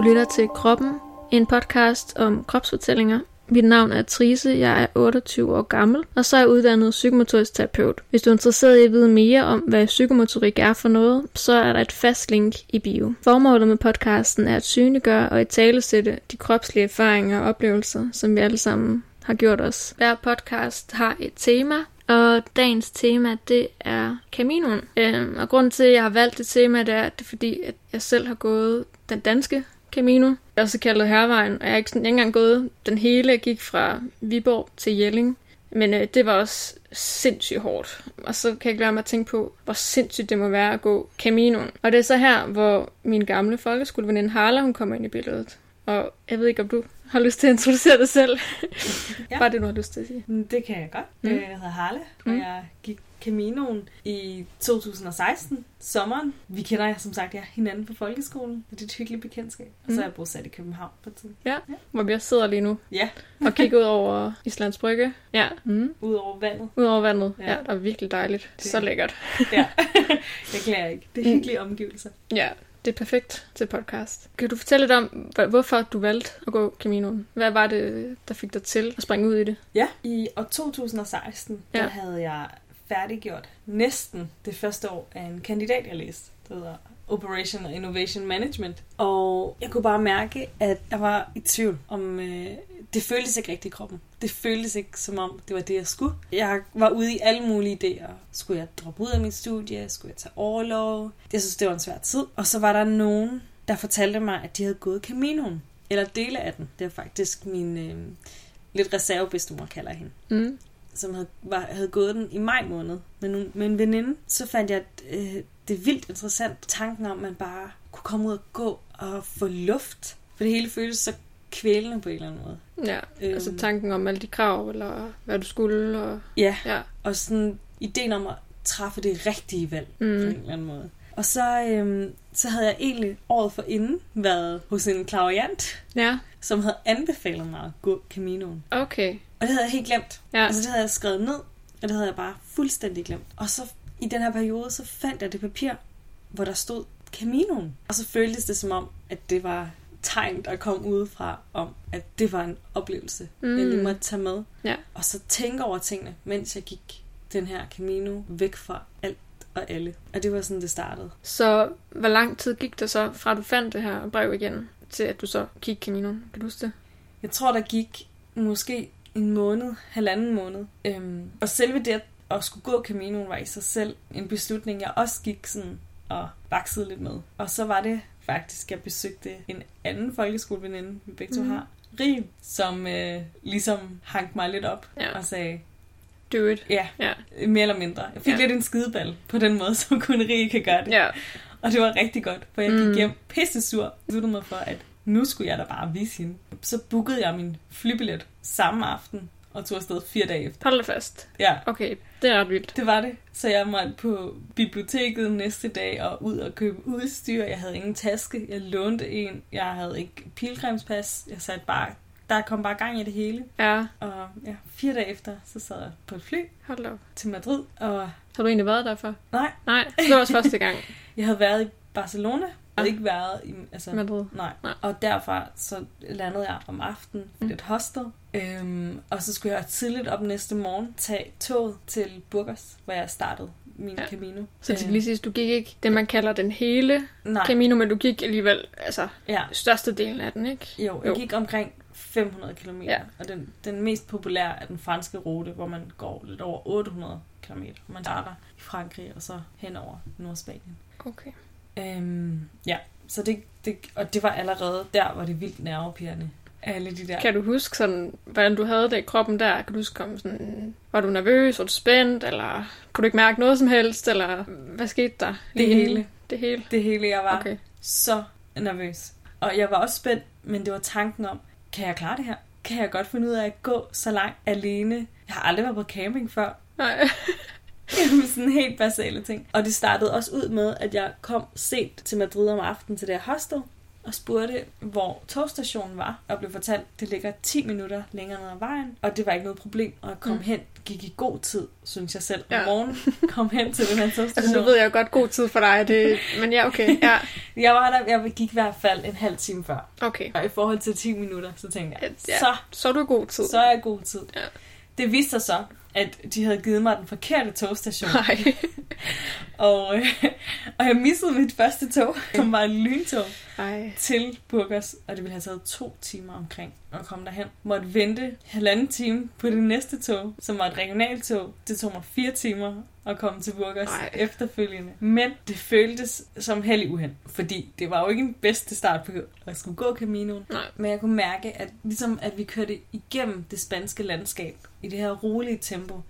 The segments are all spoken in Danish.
Du lytter til Kroppen, en podcast om kropsfortællinger. Mit navn er Trise, jeg er 28 år gammel, og så er jeg uddannet psykomotorisk terapeut. Hvis du er interesseret i at vide mere om, hvad psykomotorik er for noget, så er der et fast link i bio. Formålet med podcasten er at synliggøre og i talesætte de kropslige erfaringer og oplevelser, som vi alle sammen har gjort os. Hver podcast har et tema, og dagens tema, det er Caminoen. Øhm, og grunden til, at jeg har valgt det tema, det er, det er fordi, at jeg selv har gået den danske Camino, også kaldet Hervejen, og jeg har ikke, sådan, ikke engang gået den hele. Jeg gik fra Viborg til Jelling, men øh, det var også sindssygt hårdt. Og så kan jeg ikke lade mig at tænke på, hvor sindssygt det må være at gå Caminoen. Og det er så her, hvor min gamle folkeskoleveninde Harla, hun kommer ind i billedet. Og jeg ved ikke, om du har lyst til at introducere dig selv. ja. Bare det, du har lyst til at sige. Det kan jeg godt. Mm. Jeg hedder Harle, og mm. jeg gik Caminoen i 2016, sommeren. Vi kender jeg som sagt ja, hinanden på folkeskolen. Det er et hyggeligt bekendtskab. Og så er jeg bosat i København på tiden. Ja, ja, hvor vi også sidder lige nu. Ja. og kigger ud over Islands Brygge. Ja. Mm. Ud over vandet. Ud over vandet. Ja, ja det er virkelig dejligt. Det... Så lækkert. ja, det klager jeg ikke. Det er hyggelige omgivelser. Ja, det er perfekt til podcast. Kan du fortælle lidt om, hvorfor du valgte at gå Caminoen? Hvad var det, der fik dig til at springe ud i det? Ja, i år 2016, ja. der havde jeg færdiggjort næsten det første år af en kandidat, jeg læste. Det hedder Operation og Innovation Management. Og jeg kunne bare mærke, at jeg var i tvivl om... Øh, det føltes ikke rigtigt i kroppen. Det føltes ikke, som om det var det, jeg skulle. Jeg var ude i alle mulige idéer. Skulle jeg droppe ud af mit studie? Skulle jeg tage overlov? Jeg synes, det var en svær tid. Og så var der nogen, der fortalte mig, at de havde gået Caminoen. Eller dele af den. Det er faktisk min øh, lidt reservebedstemor, kalder hende. Mm som havde, var, havde gået den i maj måned med, med en veninde, så fandt jeg, at øh, det vildt interessant tanken om, at man bare kunne komme ud og gå og få luft. For det hele føles så kvælende på en eller anden måde. Ja, øhm, altså tanken om alle de krav, eller hvad du skulle. Og, ja, ja, og sådan ideen om at træffe det rigtige valg mm. på en eller anden måde. Og så, øhm, så havde jeg egentlig året for inden været hos en klaviant, ja. som havde anbefalet mig at gå Caminoen. Okay. Og det havde jeg helt glemt. Ja. Altså det havde jeg skrevet ned, og det havde jeg bare fuldstændig glemt. Og så i den her periode, så fandt jeg det papir, hvor der stod Caminoen. Og så føltes det som om, at det var tegn, der kom udefra om, at det var en oplevelse, mm. jeg lige måtte tage med. Ja. Og så tænke over tingene, mens jeg gik den her Camino væk fra alt og alle. Og det var sådan, det startede. Så hvor lang tid gik det så, fra du fandt det her brev igen, til at du så gik Camino? Kan du huske det? Jeg tror, der gik måske en måned, halvanden måned. Øhm, og selve det at skulle gå Caminoen var i sig selv en beslutning, jeg også gik sådan og vaksede lidt med. Og så var det faktisk, jeg besøgte en anden folkeskoleveninde, vi begge to mm. har, Rig, som øh, ligesom hang mig lidt op ja. og sagde, Do it. Ja, ja, mere eller mindre. Jeg fik ja. lidt en skideball på den måde, som kun Rig kan gøre det. Ja. Og det var rigtig godt, for jeg gik mm. hjem pisse sur. Jeg besluttede mig for, at nu skulle jeg da bare vise hende. Så bookede jeg min flybillet samme aften og tog afsted fire dage efter. Hold det fast. Ja. Okay, det er ret vildt. Det var det. Så jeg måtte på biblioteket næste dag og ud og købe udstyr. Jeg havde ingen taske. Jeg lånte en. Jeg havde ikke pilgrimspas. Jeg satte bare der kom bare gang i det hele. Ja. Og ja, fire dage efter, så sad jeg på et fly Hold op. til Madrid. Og... Har du egentlig været der for? Nej. Nej, det var også første gang. jeg havde været i Barcelona, havde ikke været i altså, Madrid. Nej. nej. Og derfra så landede jeg om aftenen i mm. et hostel. Øhm, og så skulle jeg tidligt op næste morgen tage toget til Burgos, hvor jeg startede min ja. Camino. Så til lige sidst, du gik ikke det, man kalder den hele Nej. Camino, men du gik alligevel altså, ja. størstedelen af den, ikke? Jo, jeg jo. gik omkring 500 km. Ja. Og den, den mest populære er den franske rute, hvor man går lidt over 800 km. Man starter i Frankrig og så hen over Nordspanien. Okay. Øhm, ja, så det, det, og det var allerede der, hvor det vildt nervepirrende. Alle de der. Kan du huske, sådan, hvordan du havde det i kroppen der? Kan du huske, om sådan, var du nervøs, var du spændt, eller kunne du ikke mærke noget som helst, eller hvad skete der? Det hele. Det hele? Det hele, jeg var okay. så nervøs. Og jeg var også spændt, men det var tanken om, kan jeg klare det her? Kan jeg godt finde ud af at gå så langt alene? Jeg har aldrig været på camping før. Nej. Jamen sådan helt basale ting. Og det startede også ud med, at jeg kom sent til Madrid om aftenen til det her hostel. og spurgte, hvor togstationen var, og blev fortalt, at det ligger 10 minutter længere ned ad vejen, og det var ikke noget problem at komme mm. hen. Gik i god tid, synes jeg selv, ja. om morgenen. Kom hen til den her togstation. altså, nu ved jeg jo godt god tid for dig, det, men ja, okay. Ja. jeg var der, jeg gik i hvert fald en halv time før. Okay. Og i forhold til 10 minutter, så tænkte jeg, ja, så, så er du god tid. Så er jeg god tid. Ja. Det viste sig så, at de havde givet mig den forkerte togstation. Nej. og, øh, og jeg missede mit første tog, som var et lyntog Ej. til Burgers, og det ville have taget to timer omkring at komme derhen. Måtte vente halvanden time på det næste tog, som var et regionaltog. Det tog mig fire timer at komme til Burgers Ej. efterfølgende. Men det føltes som heldig uheld, fordi det var jo ikke en bedste start på at skulle gå Caminoen. Nej. Men jeg kunne mærke, at ligesom at vi kørte igennem det spanske landskab i det her rolige tempo,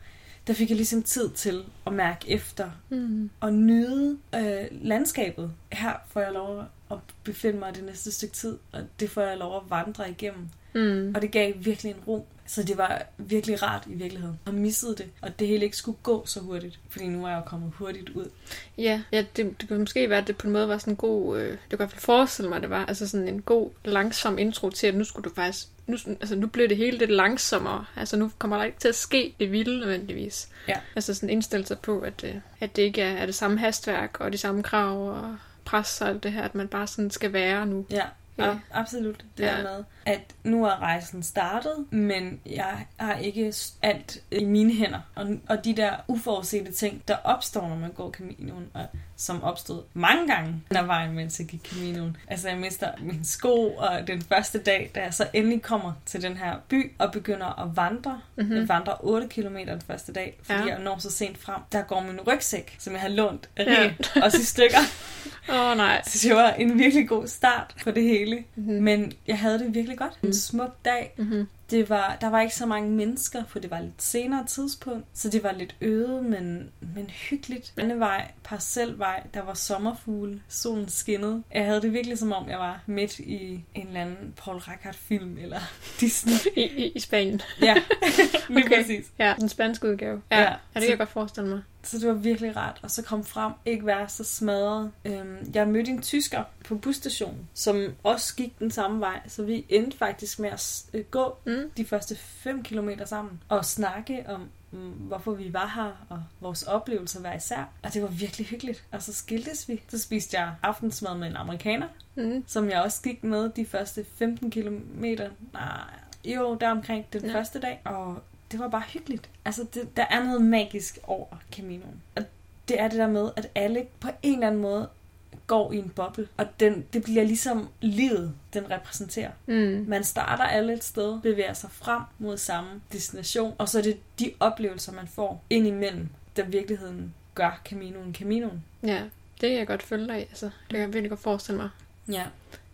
der fik jeg ligesom tid til at mærke efter Mm. og nyde øh, landskabet. Her får jeg lov at befinde mig det næste stykke tid, og det får jeg lov at vandre igennem. Mm. Og det gav virkelig en ro. Så det var virkelig rart i virkeligheden. Og missede det. Og det hele ikke skulle gå så hurtigt. Fordi nu er jeg jo kommet hurtigt ud. Ja, ja det, det kunne måske være, at det på en måde var sådan en god... Øh, det kunne i hvert fald forestille mig, at det var altså sådan en god, langsom intro til, at nu skulle du faktisk... Nu, altså nu blev det hele lidt langsommere. Altså nu kommer der ikke til at ske det vilde nødvendigvis. Ja. Altså sådan indstille sig på, at, øh, at det ikke er, er det samme hastværk og de samme krav og pres og alt det her, at man bare sådan skal være nu. Ja, Ja. absolut. Det Ja. ja. med, at nu er rejsen startet, men jeg har ikke alt i mine hænder. Og, og de der uforudsete ting, der opstår, når man går Caminoen, og som opstod mange gange af vejen, mens jeg gik Caminoen. Altså, jeg mister min sko, og den første dag, da jeg så endelig kommer til den her by, og begynder at vandre. Mhm. Mm-hmm. Jeg vandrer 8 km den første dag, fordi Ja. jeg når så sent frem. Der går min rygsæk, som jeg har lånt af Ja. også i stykker. Åh oh, nej. Så det var en virkelig god start på det hele. Mhm. Men jeg havde det virkelig godt. En smuk dag. Mm-hmm. Det var, der var ikke så mange mennesker, for det var lidt senere tidspunkt. Så det var lidt øde, men, men hyggeligt. Landevej, parcelvej, der var sommerfugle, solen skinnede. Jeg havde det virkelig som om, jeg var midt i en eller anden Paul Rackard film eller Disney. I, i, I Spanien. Ja, lige Okay. okay. præcis. Ja, den spanske udgave. Ja, Ja. ja det kan jeg godt forestille mig. Så det var virkelig rart. Og så kom frem, ikke være så smadret. Øhm, jeg mødte en tysker på busstationen, som også gik den samme vej. Så vi endte faktisk med at øh, gå Mm. de første 5 kilometer sammen. Og snakke om, mm, hvorfor vi var her, og vores oplevelser hver især. Og det var virkelig hyggeligt. Og så skiltes vi. Så spiste jeg aftensmad med en amerikaner, Mm. som jeg også gik med de første 15 kilometer. Nej, jo, der omkring den ja. første dag. Og det var bare hyggeligt. Altså, det, der er noget magisk over Caminoen. Og det er det der med, at alle på en eller anden måde går i en boble. Og den, det bliver ligesom livet, den repræsenterer. Mm. Man starter alle et sted, bevæger sig frem mod samme destination, og så er det de oplevelser, man får indimellem, der virkeligheden gør Caminoen Caminoen. Ja, det kan jeg godt følge dig i. Altså, det kan jeg virkelig godt forestille mig. Ja.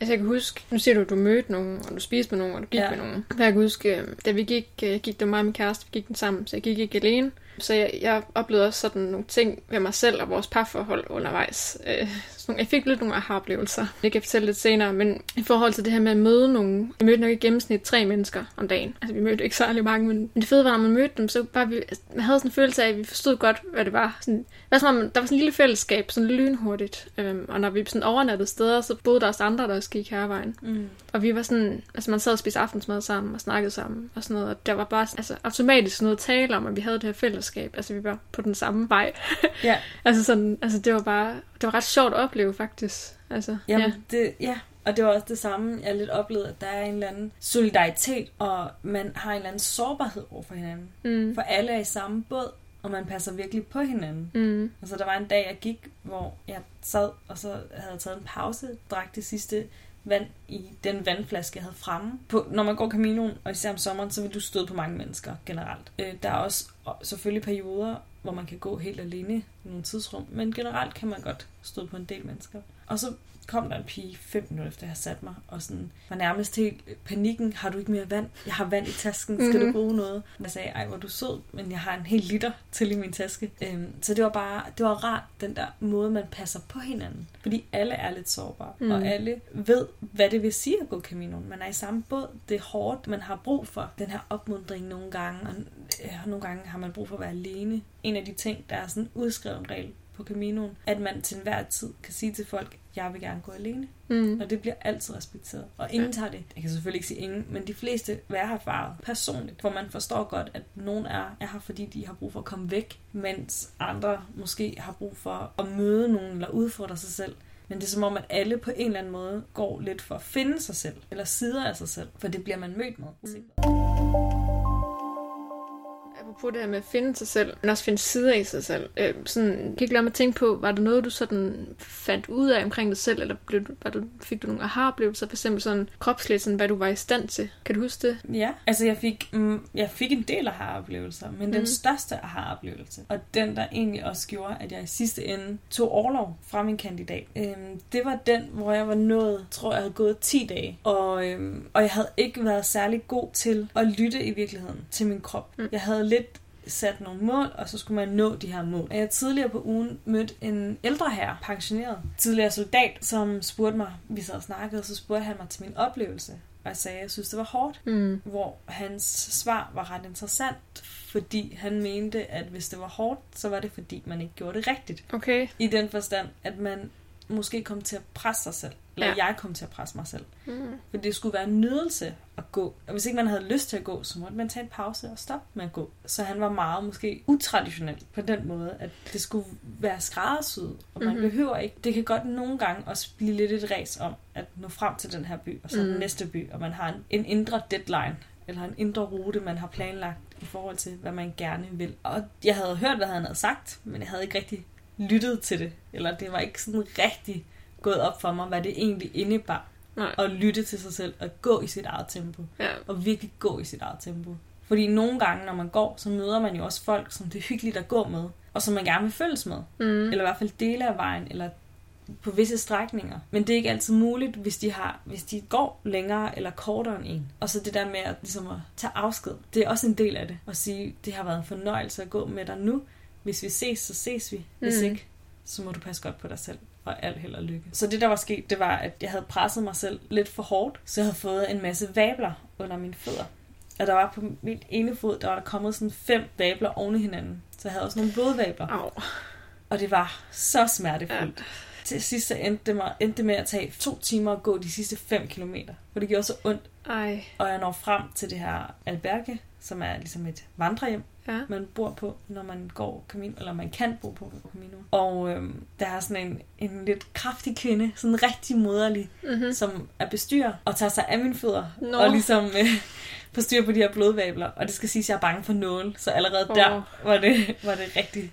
Altså, jeg kan huske, nu siger du, at du mødte nogen, og du spiste med nogen, og du gik ja. Med nogen. Jeg kan huske, øh, da vi gik, øh, gik, det var mig og min kæreste, vi gik den sammen, så jeg gik ikke alene. Så jeg, jeg oplevede også sådan nogle ting ved mig selv og vores parforhold undervejs. Øh, sådan jeg fik lidt nogle aha-oplevelser. Det kan jeg fortælle lidt senere, men i forhold til det her med at møde nogen, vi mødte nok i gennemsnit tre mennesker om dagen. Altså, vi mødte ikke særlig mange, men men det fede var, når man mødte dem, så bare vi, altså, man havde sådan en følelse af, at vi forstod godt, hvad det var. Sådan, var som om, der var sådan en lille fællesskab, sådan lynhurtigt. Øhm, og når vi sådan overnattede steder, så boede der også andre, der også gik hervejen. Mm. Og vi var sådan, altså man sad og spiste aftensmad sammen og snakkede sammen og sådan noget. Og der var bare altså, automatisk noget at tale om, at vi havde det her fællesskab. Altså vi var på den samme vej. Ja. altså sådan, altså det var bare, det var ret sjovt at opleve faktisk. Altså, Jamen, ja. Det, ja. Og det var også det samme, jeg lidt oplevede, at der er en eller anden solidaritet, og man har en eller anden sårbarhed over for hinanden. Mm. For alle er i samme båd, og man passer virkelig på hinanden. Mm. Altså, der var en dag, jeg gik, hvor jeg sad, og så havde jeg taget en pause, drak det sidste vand i den vandflaske, jeg havde fremme. På, når man går Caminoen, og især om sommeren, så vil du støde på mange mennesker generelt. Øh, der er også og selvfølgelig perioder, hvor man kan gå helt alene i nogle tidsrum, men generelt kan man godt støde på en del mennesker. Og så kom der en pige fem minutter efter, jeg havde sat mig, og sådan var nærmest helt øh, panikken. Har du ikke mere vand? Jeg har vand i tasken. Skal Mhm. du bruge noget? Jeg sagde, ej, hvor du sød, men jeg har en hel liter til i min taske. Øhm, så det var bare, det var rart, den der måde, man passer på hinanden. Fordi alle er lidt sårbare, Mm. mm. og alle ved, hvad det vil sige at gå Caminoen. Man er i samme båd. Det er hårdt. Man har brug for den her opmundring nogle gange, og øh, nogle gange har man brug for at være alene. En af de ting, der er sådan en udskrevet regel på Caminoen, at man til enhver tid kan sige til folk, jeg vil gerne gå alene. Mm. Og det bliver altid respekteret. Og ingen tager det. Jeg kan selvfølgelig ikke sige ingen, men de fleste vil have erfaret personligt. For man forstår godt, at nogen er, er her, fordi de har brug for at komme væk, mens andre måske har brug for at møde nogen eller udfordre sig selv. Men det er som om, at alle på en eller anden måde går lidt for at finde sig selv, eller sider af sig selv, for det bliver man mødt med. Mm apropos det her med at finde sig selv, men også finde sider i sig selv. Øh, sådan, kan ikke lade mig tænke på, var der noget, du sådan fandt ud af omkring dig selv, eller blev, var du, fik du nogle aha-oplevelser, for eksempel sådan kropsligt, sådan, hvad du var i stand til? Kan du huske det? Ja, altså jeg fik, mm, jeg fik en del aha-oplevelser, men mm. den største aha-oplevelse, og den, der egentlig også gjorde, at jeg i sidste ende tog overlov fra min kandidat, øhm, det var den, hvor jeg var nået, tror jeg havde gået 10 dage, og, øhm, og jeg havde ikke været særlig god til at lytte i virkeligheden til min krop. Mm. Jeg havde lidt sat nogle mål, og så skulle man nå de her mål. Jeg tidligere på ugen mødte en ældre herre, pensioneret, tidligere soldat, som spurgte mig, vi sad og snakkede, så spurgte han mig til min oplevelse. Og jeg sagde, at jeg synes, det var hårdt. Mm. Hvor hans svar var ret interessant, fordi han mente, at hvis det var hårdt, så var det fordi, man ikke gjorde det rigtigt. Okay. I den forstand, at man måske kom til at presse sig selv. Eller ja. jeg kom til at presse mig selv. Mm. For det skulle være en nydelse at gå. Og hvis ikke man havde lyst til at gå, så måtte man tage en pause og stoppe med at gå. Så han var meget måske utraditionel på den måde, at det skulle være skræddersyet. Og man mm-hmm. behøver ikke. Det kan godt nogle gange også blive lidt et ræs om at nå frem til den her by, og så mm. den næste by. Og man har en, en indre deadline, eller en indre rute, man har planlagt i forhold til, hvad man gerne vil. Og jeg havde hørt, hvad han havde sagt, men jeg havde ikke rigtig lyttet til det. Eller det var ikke sådan rigtig gået op for mig, hvad det egentlig indebar. Nej. At lytte til sig selv og gå i sit eget tempo. Ja. Og virkelig gå i sit eget tempo. Fordi nogle gange, når man går, så møder man jo også folk, som det er hyggeligt at gå med, og som man gerne vil følges med. Mm. Eller i hvert fald dele af vejen, eller på visse strækninger. Men det er ikke altid muligt, hvis de, har, hvis de går længere eller kortere end en. Og så det der med at, ligesom at tage afsked, det er også en del af det. At sige, det har været en fornøjelse at gå med dig nu. Hvis vi ses, så ses vi. Hvis mm. ikke, så må du passe godt på dig selv og alt held og lykke. Så det, der var sket, det var, at jeg havde presset mig selv lidt for hårdt, så jeg havde fået en masse vabler under mine fødder. Og der var på mit ene fod, der var der kommet sådan fem vabler oven i hinanden. Så jeg havde også nogle blodvabler. Au. Og det var så smertefuldt. Ja. Til sidst så endte det, mig, endte det med at tage to timer at gå de sidste 5 kilometer. For det gjorde så ondt. Ej. Og jeg når frem til det her alberge, som er ligesom et vandrehjem ja. man bor på, når man går Camino, eller man kan bo på Camino. Og øhm, der er sådan en, en lidt kraftig kvinde, sådan rigtig moderlig, mm-hmm. som er bestyrer og tager sig af mine fødder. No. Og ligesom øh, får styr på de her blodvabler. Og det skal sige, at jeg er bange for nåle, så allerede oh. der var det, var det rigtig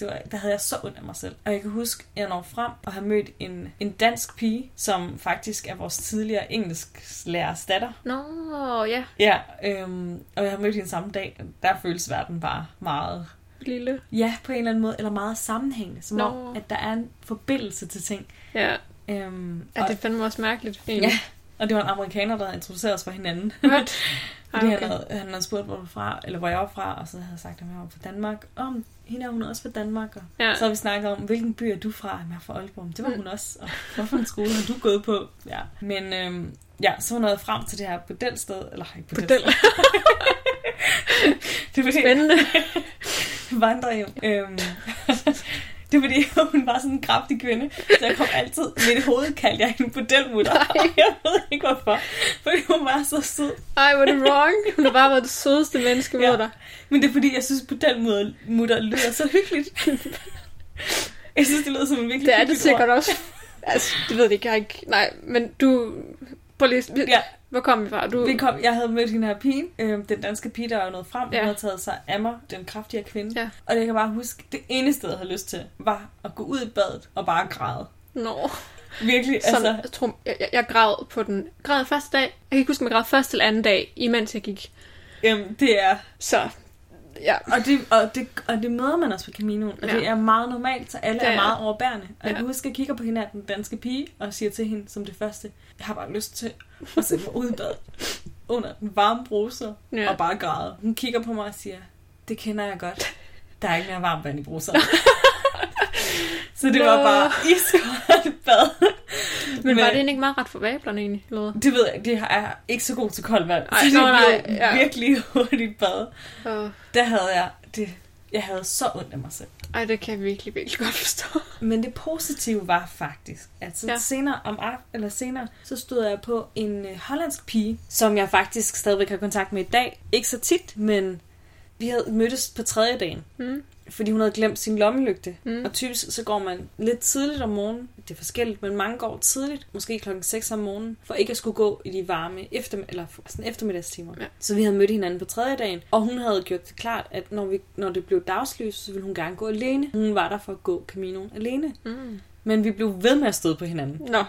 det var, der havde jeg så ondt af mig selv. Og jeg kan huske, at jeg når frem og har mødt en, en dansk pige, som faktisk er vores tidligere engelsk lærers datter. Nå, ja. Ja, øhm, og jeg har mødt hende samme dag. Der føles verden bare meget lille. Ja, på en eller anden måde. Eller meget sammenhængende. Som Nå. om, at der er en forbindelse til ting. Ja. Øhm, ja, det fandme også mærkeligt. Egentlig. Ja, og det var en amerikaner, der havde introduceret os for hinanden. What? Fordi okay. han, havde, han havde spurgt, hvor, du fra, eller hvor jeg var fra, og så havde jeg sagt, at jeg var fra Danmark. Om hende er hun også fra Danmark. Og ja. Så har vi snakket om, hvilken by er du fra? Jeg er fra Aalborg. Det var mm. hun også. Og hvorfor en skole har du gået på? Ja. Men øhm, ja, så var noget frem til det her bordelsted. Eller ikke bordel. det var Spændende. Vandrehjem. Øhm, det er fordi, hun var sådan en kraftig kvinde, så jeg kom altid, mit hoved kaldte jeg hende modelmutter. Jeg ved ikke hvorfor, fordi hun var så sød. Ej, er det wrong. Hun har bare været det sødeste menneske ja. dig. Men det er fordi, jeg synes, modelmutter lyder så hyggeligt. Jeg synes, det lyder som en virkelig Det er det sikkert ord. også. Altså, det ved jeg ikke, jeg ikke... Nej, men du... Prøv lige... Ja. Hvor kom vi fra? Du... Vi kom, jeg havde mødt hende her pige, øh, den danske pige, der var nået frem. Ja. Hun havde taget sig af mig, den kraftige kvinde. Ja. Og jeg kan bare huske, det eneste, jeg havde lyst til, var at gå ud i badet og bare græde. Nå. Virkelig, Sådan, altså... Jeg tror, jeg, jeg, jeg græd på den... Græd første dag. Jeg kan ikke huske, om jeg græd første eller anden dag, imens jeg gik. Jamen, det er... Så Ja. Og, det, og, det, og det møder man også på Caminoen, og ja. det er meget normalt, så alle det er, er meget overbærende. Og ja. jeg kan huske, at jeg kigger på hende af den danske pige, og siger til hende som det første, jeg har bare lyst til at sætte mig ud i bad under den varme bruser, ja. og bare græde. Hun kigger på mig og siger, det kender jeg godt. Der er ikke mere varmt vand i bruseren. Så det Nå. var bare iskoldt bad. Men, Men var det ikke meget ret for vablerne egentlig? Eller? Det ved jeg, det er ikke så god til koldt vand. Ej, så det nå, nej, ja. virkelig hurtigt bad. Uh. Der havde jeg det. Jeg havde så ondt af mig selv. Ej, det kan jeg virkelig, virkelig godt forstå. Men det positive var faktisk, at så ja. senere om aften, eller senere, så stod jeg på en øh, hollandsk pige, som jeg faktisk stadigvæk har kontakt med i dag. Ikke så tit, men vi havde mødtes på tredje dagen. Mm fordi hun havde glemt sin lommelygte. Mm. Og typisk så går man lidt tidligt om morgenen. Det er forskelligt, men mange går tidligt, måske klokken 6 om morgenen, for ikke at skulle gå i de varme efter, eller sådan eftermiddagstimer. Ja. Så vi havde mødt hinanden på tredje dagen, og hun havde gjort det klart, at når, vi, når det blev dagslys, så ville hun gerne gå alene. Hun var der for at gå Caminoen alene. Mm. Men vi blev ved med at støde på hinanden. Nå.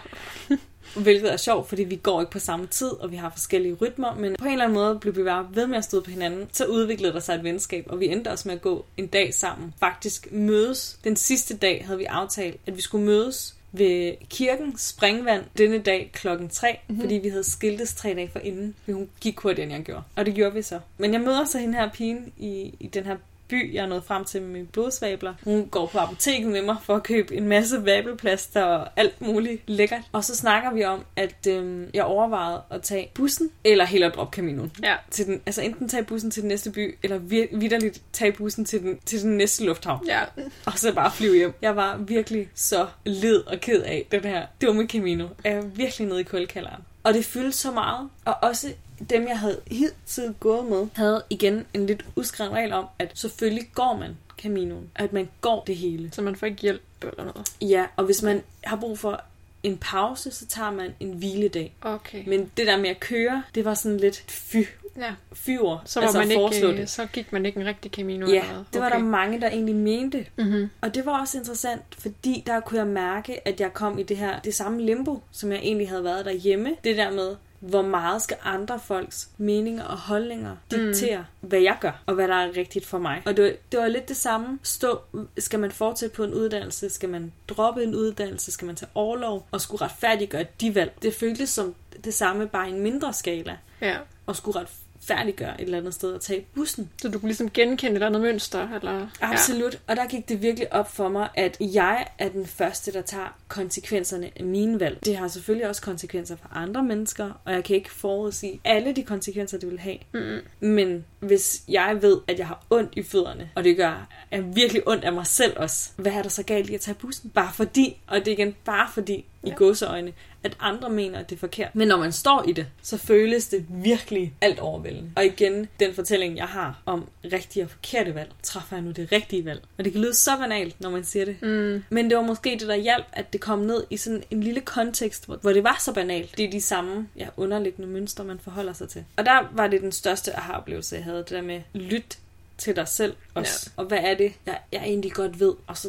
Hvilket er sjovt, fordi vi går ikke på samme tid, og vi har forskellige rytmer, men på en eller anden måde blev vi bare ved med at stå på hinanden. Så udviklede der sig et venskab, og vi endte også med at gå en dag sammen. Faktisk mødes. Den sidste dag havde vi aftalt, at vi skulle mødes ved kirken Springvand denne dag klokken 3, mm-hmm. fordi vi havde skiltes tre dage for inden. Hun gik hurtigere, end jeg gjorde. Og det gjorde vi så. Men jeg møder så hende her pigen i, i den her by, jeg er nået frem til med mine blodsvabler. Hun går på apoteket med mig for at købe en masse vabelplaster og alt muligt lækkert. Og så snakker vi om, at øhm, jeg overvejede at tage bussen, eller heller droppe Caminoen. Ja. Til den, altså enten tage bussen til den næste by, eller vir- vidderligt tage bussen til den, til den næste lufthavn. Ja. Og så bare flyve hjem. Jeg var virkelig så led og ked af den her dumme Camino. Jeg er virkelig nede i kuldkælderen. Og det fyldte så meget. Og også dem, jeg havde hidtil gået med, havde igen en lidt uskrevet regel om, at selvfølgelig går man Caminoen. At man går det hele. Så man får ikke hjælp eller noget? Ja, og hvis man har brug for en pause, så tager man en hviledag. Okay. Men det der med at køre, det var sådan lidt fy. Ja. Fyre. Så, var altså man ikke, så gik man ikke en rigtig Camino. Ja, eller det var okay. der mange, der egentlig mente. Mm-hmm. Og det var også interessant, fordi der kunne jeg mærke, at jeg kom i det her, det samme limbo, som jeg egentlig havde været derhjemme. Det der med, hvor meget skal andre folks meninger og holdninger diktere, mm. hvad jeg gør, og hvad der er rigtigt for mig. Og det var, det var lidt det samme. Stå, skal man fortsætte på en uddannelse? Skal man droppe en uddannelse? Skal man tage overlov? Og skulle retfærdiggøre de valg? Det føltes som det samme, bare i en mindre skala. Ja. Og skulle ret færdiggøre et eller andet sted og tage bussen. Så du kunne ligesom genkende et eller andet mønster? Eller? Absolut. Ja. Og der gik det virkelig op for mig, at jeg er den første, der tager konsekvenserne af mine valg. Det har selvfølgelig også konsekvenser for andre mennesker, og jeg kan ikke forudsige alle de konsekvenser, det vil have. Mm-hmm. Men hvis jeg ved, at jeg har ondt i fødderne, og det gør jeg virkelig ondt af mig selv også, hvad er der så galt i at tage bussen? Bare fordi, og det er igen bare fordi, i gåseøjne, at andre mener, at det er forkert. Men når man står i det, så føles det virkelig alt overvældende. Og igen, den fortælling, jeg har om rigtige og forkerte valg, træffer jeg nu det rigtige valg. Og det kan lyde så banalt, når man siger det. Mm. Men det var måske det, der hjalp, at det kom ned i sådan en lille kontekst, hvor, hvor det var så banalt. Det er de samme ja, underliggende mønstre, man forholder sig til. Og der var det den største aha-oplevelse, jeg havde. Det der med, lyt til dig selv også. Ja. Og hvad er det, jeg, jeg egentlig godt ved? Og så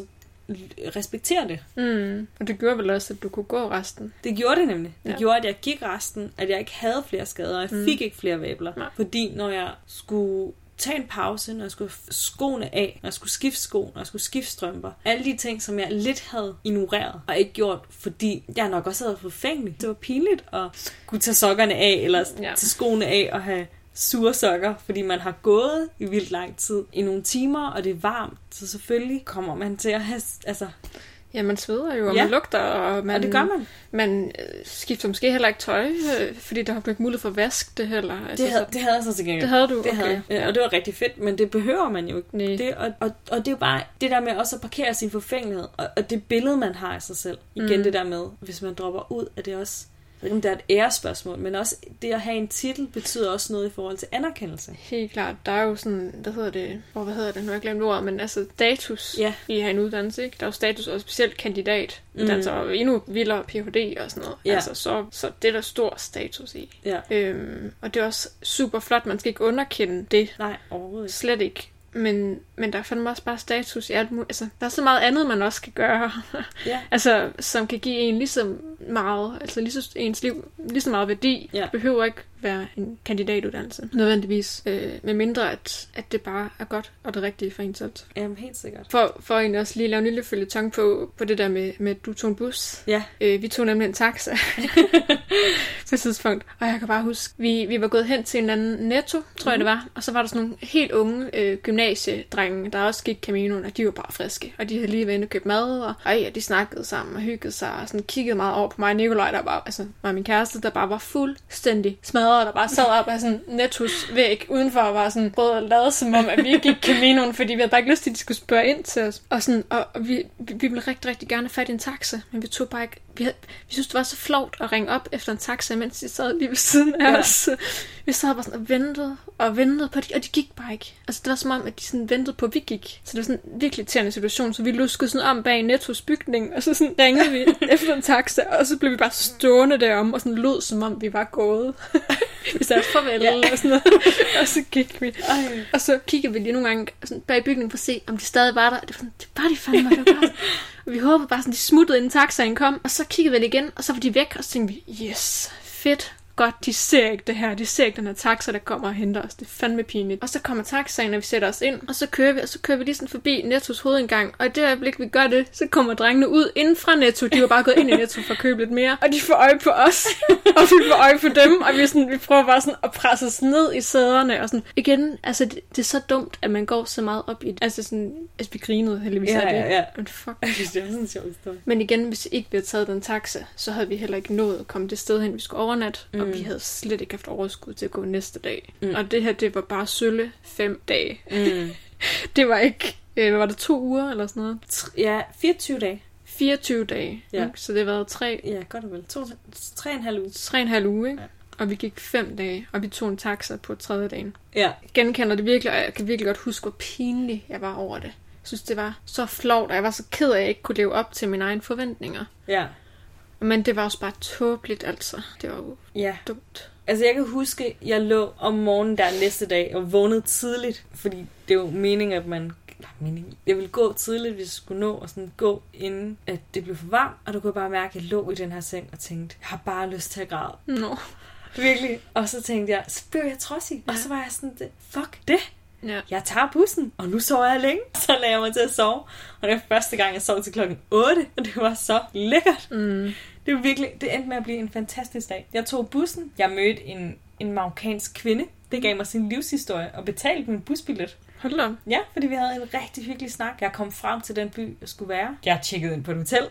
respektere det. Mm. Og det gjorde vel også, at du kunne gå resten? Det gjorde det nemlig. Det ja. gjorde, at jeg gik resten, at jeg ikke havde flere skader, og jeg mm. fik ikke flere vabler. Nej. Fordi når jeg skulle tage en pause, når jeg skulle skoene af, når jeg skulle skifte sko, når jeg skulle skifte strømper. Alle de ting, som jeg lidt havde ignoreret og ikke gjort, fordi jeg nok også havde fået fængelig. Det var pinligt at skulle tage sokkerne af, eller ja. tage skoene af og have sure sokker, fordi man har gået i vildt lang tid i nogle timer, og det er varmt, så selvfølgelig kommer man til at have, altså... Ja, man sveder jo, og ja. man lugter, og man... Og det gør man. Man øh, skifter måske heller ikke tøj, øh, fordi der har ikke mulighed for at vaske det heller. Altså, det, havde, det havde jeg så til gengæld. Det havde du, det okay. Havde. Ja, og det var rigtig fedt, men det behøver man jo ikke. Nej. Det, og, og, og det er jo bare det der med også at parkere sin forfængelighed, og, og det billede, man har af sig selv. Igen mm. det der med, hvis man dropper ud, at det også ved ikke, om det er et ærespørgsmål, men også det at have en titel betyder også noget i forhold til anerkendelse. Helt klart. Der er jo sådan, hvad hedder det, oh, hvad hedder det, nu har jeg glemt ordet, men altså status ja. i at have en uddannelse, ikke? Der er jo status, og specielt kandidat, mm. uddannelse, og endnu vildere Ph.D. og sådan noget. Ja. Altså, så, så det er der stor status i. Ja. Øhm, og det er også super flot, man skal ikke underkende det. Nej, overhovedet ikke. Slet ikke. Men, men der er fandme også bare status i alt muligt. Altså, der er så meget andet, man også kan gøre. Ja. altså, som kan give en lige så meget, altså lige så, ens liv lige så meget værdi. Ja. Det behøver ikke være en kandidatuddannelse, nødvendigvis. Øh, med mindre, at, at det bare er godt og det rigtige for en selv. Jamen, helt sikkert. For, for egentlig også lige lave en lille følge tong på, på det der med, med, at du tog en bus. Ja. Øh, vi tog nemlig en taxa på et tidspunkt. Og jeg kan bare huske, vi, vi var gået hen til en anden netto, tror mm. jeg det var. Og så var der sådan nogle helt unge øh, gymnasiedrenge, der også gik Caminoen, og de var bare friske. Og de havde lige været inde og købt mad, og ej, de snakkede sammen og hyggede sig, og sådan kiggede meget over på mig og Nikolaj, der bare, altså var min kæreste, der bare var fuldstændig smadret brødre, der bare sad op af sådan Nettos væg udenfor og var sådan prøvede at lade som om, at vi ikke gik Caminoen, fordi vi havde bare ikke lyst til, at de skulle spørge ind til os. Og, sådan, og, og vi, vi, vi ville rigtig, rigtig gerne have fat i en taxa, men vi tog bare ikke vi, havde, vi synes, det var så flot at ringe op efter en taxa, mens de sad lige ved siden af ja. os. Vi sad bare sådan og ventede og ventede på det, og de gik bare ikke. Altså, det var som om, at de sådan ventede på, at vi gik. Så det var sådan en virkelig irriterende situation, så vi luskede sådan om bag Nettos bygning, og så sådan ringede vi efter en taxa, og så blev vi bare stående derom, og sådan lød, som om vi var gået. vi sagde farvel, ja. og sådan noget. og så gik vi. Ej. Og så kiggede vi lige nogle gange sådan bag bygningen for at se, om de stadig var der. Det var, sådan, det var de fandme, det var bare vi håbede bare sådan, de smuttede inden taxaen kom, og så kiggede vi det igen, og så var de væk, og så tænkte vi, yes, fedt, godt, de ser ikke det her, de ser ikke den her taxa, der kommer og henter os. Det er fandme pinligt. Og så kommer taxaen, og vi sætter os ind, og så kører vi, og så kører vi lige sådan forbi Nettos hovedindgang. Og i det øjeblik, vi gør det, så kommer drengene ud inden fra Netto. De var bare gået ind i Netto for at købe lidt mere. Og de får øje på os, og vi får øje på dem, og vi, sådan, vi prøver bare sådan at presse os ned i sæderne. Og sådan. Igen, altså det, det, er så dumt, at man går så meget op i det. Altså sådan, altså vi grinede heldigvis ja, af det. Ja, ja. Men fuck. det er sådan en sjov historie. Men igen, hvis ikke vi havde taget den taxa, så havde vi heller ikke nået at komme det sted hen, vi skulle overnatte. Mm. Og vi havde slet ikke haft overskud til at gå næste dag. Mm. Og det her, det var bare sølle fem dage. Mm. det var ikke, øh, var det to uger eller sådan noget? Ja, 24 dage. 24 dage. Ja. Ikke? Så det har været tre... Ja, godt og vel. To, tre og en halv uge. Tre og en halv uge, ikke? Ja. Og vi gik fem dage, og vi tog en taxa på tredje dagen. Ja. Genkender det virkelig, og jeg kan virkelig godt huske, hvor pinlig jeg var over det. Jeg synes, det var så flot, og jeg var så ked af, at jeg ikke kunne leve op til mine egne forventninger. Ja. Men det var også bare tåbeligt, altså. Det var jo ja. dumt. Altså, jeg kan huske, jeg lå om morgenen der næste dag og vågnede tidligt, fordi det er jo meningen, at man mening. Jeg ville gå tidligt, hvis jeg skulle nå og sådan gå, inden at det blev for varmt, og du kunne bare mærke, at jeg lå i den her seng og tænkte, jeg har bare lyst til at græde. No. Virkelig. Og så tænkte jeg, så blev jeg trodsig. Ja. Og så var jeg sådan, fuck det. Ja. Jeg tager bussen, og nu sover jeg længe. Så lagde jeg mig til at sove. Og det var første gang, jeg sov til klokken 8, og det var så lækkert. Mm. Det var virkelig, det endte med at blive en fantastisk dag. Jeg tog bussen. Jeg mødte en, en marokkansk kvinde. Det gav mig sin livshistorie og betalte min busbillet. Hold da. Ja, fordi vi havde en rigtig hyggelig snak. Jeg kom frem til den by, jeg skulle være. Jeg tjekkede ind på et hotel.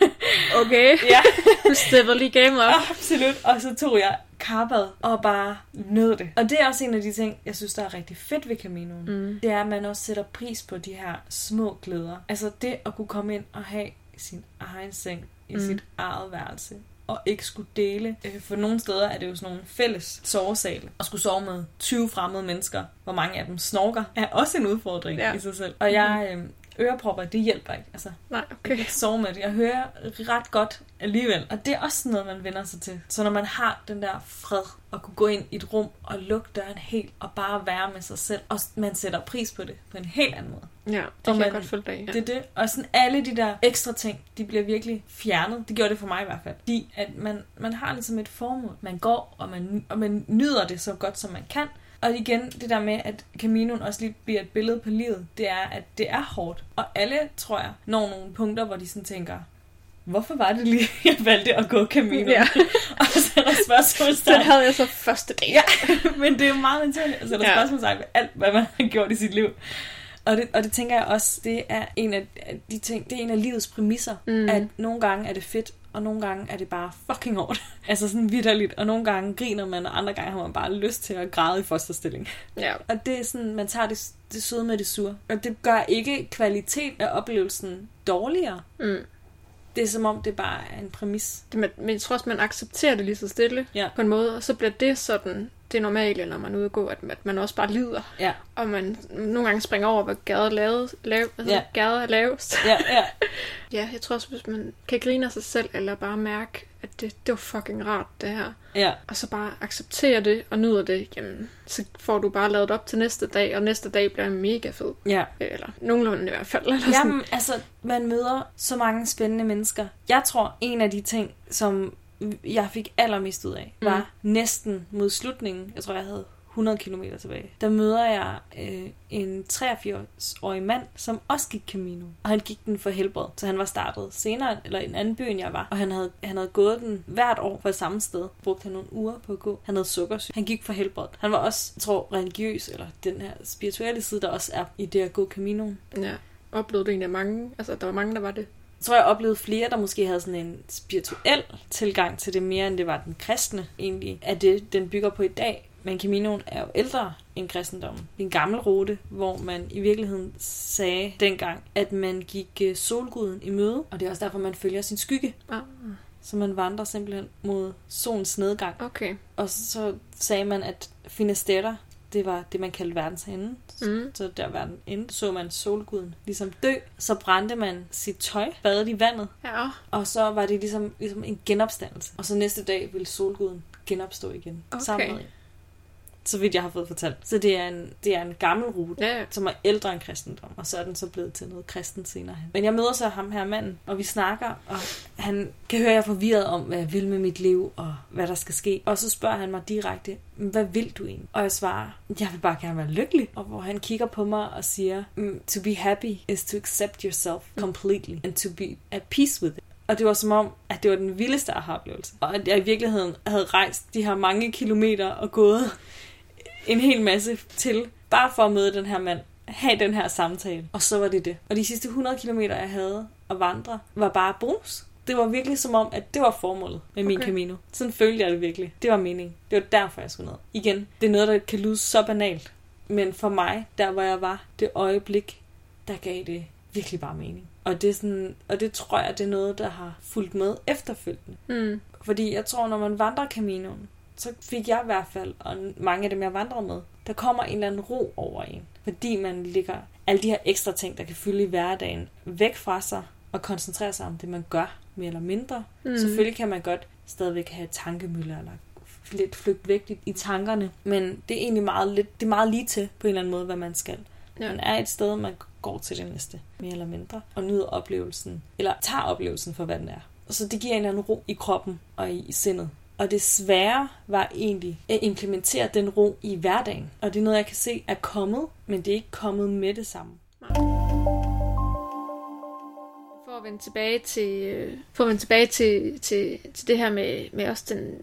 okay. ja. du steppede lige game op. Absolut. Og så tog jeg karbad og bare nød det. Og det er også en af de ting, jeg synes, der er rigtig fedt ved Caminoen. Mm. Det er, at man også sætter pris på de her små glæder. Altså det at kunne komme ind og have sin egen seng i mm. sit eget værelse og ikke skulle dele. Øh, for nogle steder er det jo sådan nogle fælles sovesale. Og skulle sove med 20 fremmede mennesker, hvor mange af dem snorker, er også en udfordring ja. i sig selv. Og jeg, øh, ørepropper, det hjælper ikke. Altså, Nej, okay. Jeg kan sove med det. Jeg hører ret godt alligevel. Og det er også noget, man vender sig til. Så når man har den der fred, og kunne gå ind i et rum og lukke døren helt, og bare være med sig selv, og man sætter pris på det på en helt anden måde. Ja, det kan man, jeg godt følge dig ja. Det er det. Og sådan alle de der ekstra ting, de bliver virkelig fjernet. Det gjorde det for mig i hvert fald. Fordi at man, man har ligesom et formål. Man går, og man, og man nyder det så godt, som man kan. Og igen, det der med, at Caminoen også lige bliver et billede på livet, det er, at det er hårdt. Og alle, tror jeg, når nogle punkter, hvor de sådan tænker, hvorfor var det lige, jeg valgte at gå Camino? Ja. og så er der spørgsmål Så havde jeg så første dag. Ja, men det er jo meget naturligt. Altså, der er ja. spørgsmål ved alt, hvad man har gjort i sit liv. Og det, og det tænker jeg også, det er en af de ting, det er en af livets præmisser, mm. at nogle gange er det fedt, og nogle gange er det bare fucking hårdt. altså sådan vidderligt, og nogle gange griner man, og andre gange har man bare lyst til at græde i fosterstilling. Ja. Og det er sådan, man tager det, det søde med det sure. Og det gør ikke kvalitet af oplevelsen dårligere. Mm. Det er som om, det bare er en præmis. Det, men jeg tror også, man accepterer det lige så stille ja. på en måde, og så bliver det sådan det normale, når man er ude at gå, at, at man også bare lider. Ja. Og man nogle gange springer over, hvad gader, lavet, lav, altså, ja. gader er lavest. Ja, ja. ja, jeg tror også, hvis man kan grine af sig selv, eller bare mærke, at det, det var fucking rart, det her. Ja. Og så bare acceptere det og nyder det, jamen, så får du bare lavet op til næste dag, og næste dag bliver mega fed. Ja. Eller nogenlunde i hvert fald. Eller sådan. Jamen, altså, man møder så mange spændende mennesker. Jeg tror, en af de ting, som jeg fik allermest ud af, var mm. næsten mod slutningen. Jeg tror, jeg havde 100 km tilbage. Der møder jeg øh, en 83-årig mand, som også gik Camino. Og han gik den for helbred, så han var startet senere, eller i en anden by, end jeg var. Og han havde, han havde gået den hvert år på det samme sted. Brugte han nogle uger på at gå. Han havde sukkersyg. Han gik for helbred. Han var også, jeg tror, religiøs, eller den her spirituelle side, der også er i det at gå Camino. Ja. Oplevede du egentlig mange? Altså, der var mange, der var det? Tror, jeg oplevede flere, der måske havde sådan en spirituel tilgang til det mere, end det var den kristne egentlig, at det, den bygger på i dag. Men Caminoen er jo ældre end kristendommen. Det er en gammel rute, hvor man i virkeligheden sagde dengang, at man gik øh, solguden i møde, og det er også derfor, man følger sin skygge. Ah. Så man vandrer simpelthen mod solens nedgang. Okay. Og så sagde man, at Finisterre, det var det, man kaldte verdens ende. Mm. Så der verden ende, så man solguden ligesom dø. Så brændte man sit tøj, badet i vandet, Ja. og så var det ligesom, ligesom en genopstandelse. Og så næste dag ville solguden genopstå igen. Okay. Sammen med. Så vidt jeg har fået fortalt. Så det er en, det er en gammel rute, Ja, ja. som er ældre end kristendom, og så er den så blevet til noget kristen senere hen. Men jeg møder så ham her manden, og vi snakker, og han kan høre, at jeg er forvirret om, hvad jeg vil med mit liv, og hvad der skal ske. Og så spørger han mig direkte, hvad vil du egentlig? Og jeg svarer, jeg vil bare gerne være lykkelig. Og hvor han kigger på mig og siger, "Mm, to be happy is to accept yourself completely, and to be at peace with it. Og det var som om, at det var den vildeste aha-oplevelse. Og at jeg i virkeligheden havde rejst de her mange kilometer og gået en hel masse til, bare for at møde den her mand, have den her samtale. Og så var det det. Og de sidste 100 km, jeg havde at vandre, var bare bonus. Det var virkelig som om, at det var formålet med min Okay. Camino. Sådan følte jeg det virkelig. Det var meningen. Det var derfor, jeg skulle ned. Igen, det er noget, der kan lyde så banalt. Men for mig, der hvor jeg var, det øjeblik, der gav det virkelig bare mening. Og det, er sådan, og det tror jeg, det er noget, der har fulgt med efterfølgende. Mm. Fordi jeg tror, når man vandrer Caminoen, så fik jeg i hvert fald, og mange af dem, jeg vandrer med, der kommer en eller anden ro over en. Fordi man lægger alle de her ekstra ting, der kan fylde i hverdagen, væk fra sig og koncentrere sig om det, man gør, mere eller mindre. Mm. Selvfølgelig kan man godt stadigvæk have tankemøller eller lidt flygt væk i- i tankerne, men det er egentlig meget, lidt, det er meget lige til på en eller anden måde, hvad man skal. Ja. Man er et sted, man går til det næste, mere eller mindre, og nyder oplevelsen, eller tager oplevelsen for, hvad den er. Og så det giver en eller anden ro i kroppen og i, i sindet. Og det svære var egentlig at implementere den ro i hverdagen. Og det er noget, jeg kan se er kommet, men det er ikke kommet med det samme. For at vende tilbage til, øh, for at vende tilbage til, til, til det her med, med også den...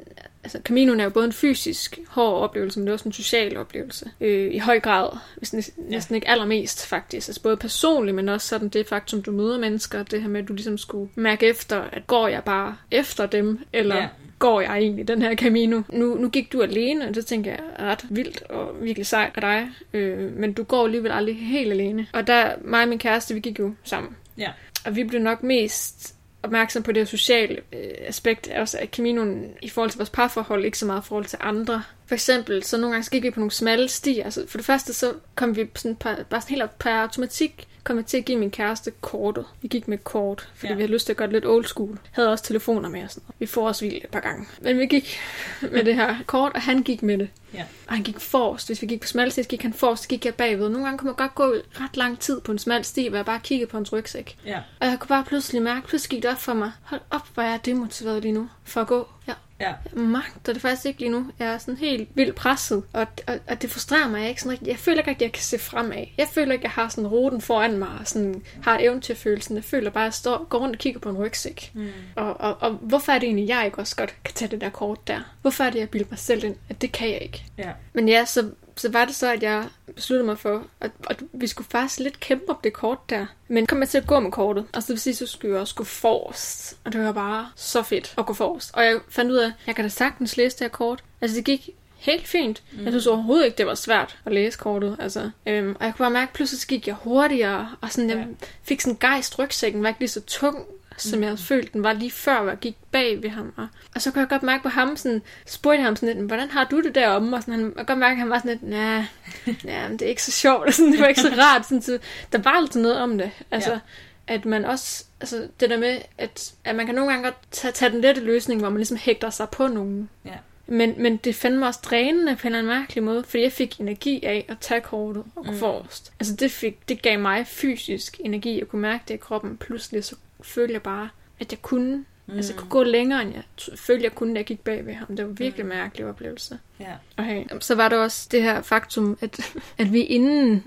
Altså, Caminoen er jo både en fysisk hård oplevelse, men det er også en social oplevelse. Øh, I høj grad, hvis næsten, næsten ikke allermest faktisk. Altså både personligt, men også sådan det faktum, du møder mennesker. Det her med, at du ligesom skulle mærke efter, at går jeg bare efter dem, eller Ja. Går jeg egentlig den her Camino? Nu, nu gik du alene, og det tænker jeg er ret vildt og virkelig sejt af dig. Øh, men du går alligevel aldrig helt alene. Og der, mig og min kæreste, vi gik jo sammen. Ja. Og vi blev nok mest opmærksom på det sociale øh, aspekt, også af Caminoen i forhold til vores parforhold, ikke så meget i forhold til andre. For eksempel, så nogle gange så gik vi på nogle smalle stier. Altså, for det første, så kom vi sådan par, bare sådan helt per automatik, kom jeg til at give min kæreste kortet. Vi gik med kort, fordi Ja. vi havde lyst til at gøre det lidt old school. Havde også telefoner med og sådan noget. Vi får vildt et par gange. Men vi gik med det her kort, og han gik med det. Ja. Og han gik forrest. Hvis vi gik på smal sti, gik han forrest, gik jeg bagved. Nogle gange kunne man godt gå ret lang tid på en smal sti, hvor jeg bare kiggede på hans rygsæk. Ja. Og jeg kunne bare pludselig mærke, pludselig gik det op for mig. Hold op, hvor jeg er demotiveret lige nu for at gå. Ja. Ja. Jeg magter det faktisk ikke lige nu. Jeg er sådan helt vildt presset, og, og, og det frustrerer mig ikke sådan rigtig. Jeg føler ikke, at jeg kan se fremad. Jeg føler ikke, at jeg har sådan ruten foran mig, og sådan har eventyrfølelsen. Jeg føler bare, at jeg står, går rundt og kigger på en rygsæk. Mm. Og, og, og hvorfor er det egentlig, jeg ikke også godt kan tage det der kort der? Hvorfor er det, jeg bilder mig selv ind, at det kan jeg ikke? Ja. Men ja, så, så var det så, at jeg besluttede mig for, at, at vi skulle faktisk lidt kæmpe om det kort der. Men kom jeg til at gå med kortet, og så vil sige, så skulle jeg også gå forrest. Og det var bare så fedt at gå forrest. Og jeg fandt ud af, at jeg kan da sagtens læse det her kort. Altså det gik helt fint. Mm. Jeg synes overhovedet ikke, det var svært at læse kortet. Altså, øhm, og jeg kunne bare mærke, at pludselig gik jeg hurtigere, og sådan, jeg Ja. fik sådan en gejst rygsækken, var ikke lige så tung, som jeg havde følt, den var lige før, hvor jeg gik bag ved ham. Og, og så kunne jeg godt mærke på ham, sådan, spurgte ham sådan lidt, hvordan har du det deromme? Og sådan, han, jeg kunne godt mærke, at han var sådan lidt, nej, ja, det er ikke så sjovt, og sådan, det var ikke så rart. Sådan, så, der var altid noget om det. Altså, Ja. at man også, altså det der med, at, at man kan nogle gange godt tage, tage den lette løsning, hvor man ligesom hægter sig på nogen. Ja. Men, men det fandt mig også drænende på en eller anden mærkelig måde, fordi jeg fik energi af at tage kortet og gå Mm. mm. forrest. Altså det, fik, det gav mig fysisk energi. Jeg kunne mærke det i kroppen. Pludselig så følte jeg bare, at jeg kunne. Mm. Altså jeg kunne gå længere, end jeg følte, jeg kunne, da jeg gik bag ved ham. Det var virkelig en mærkelig oplevelse. Ja. Okay. Så var der også det her faktum, at, at vi inden,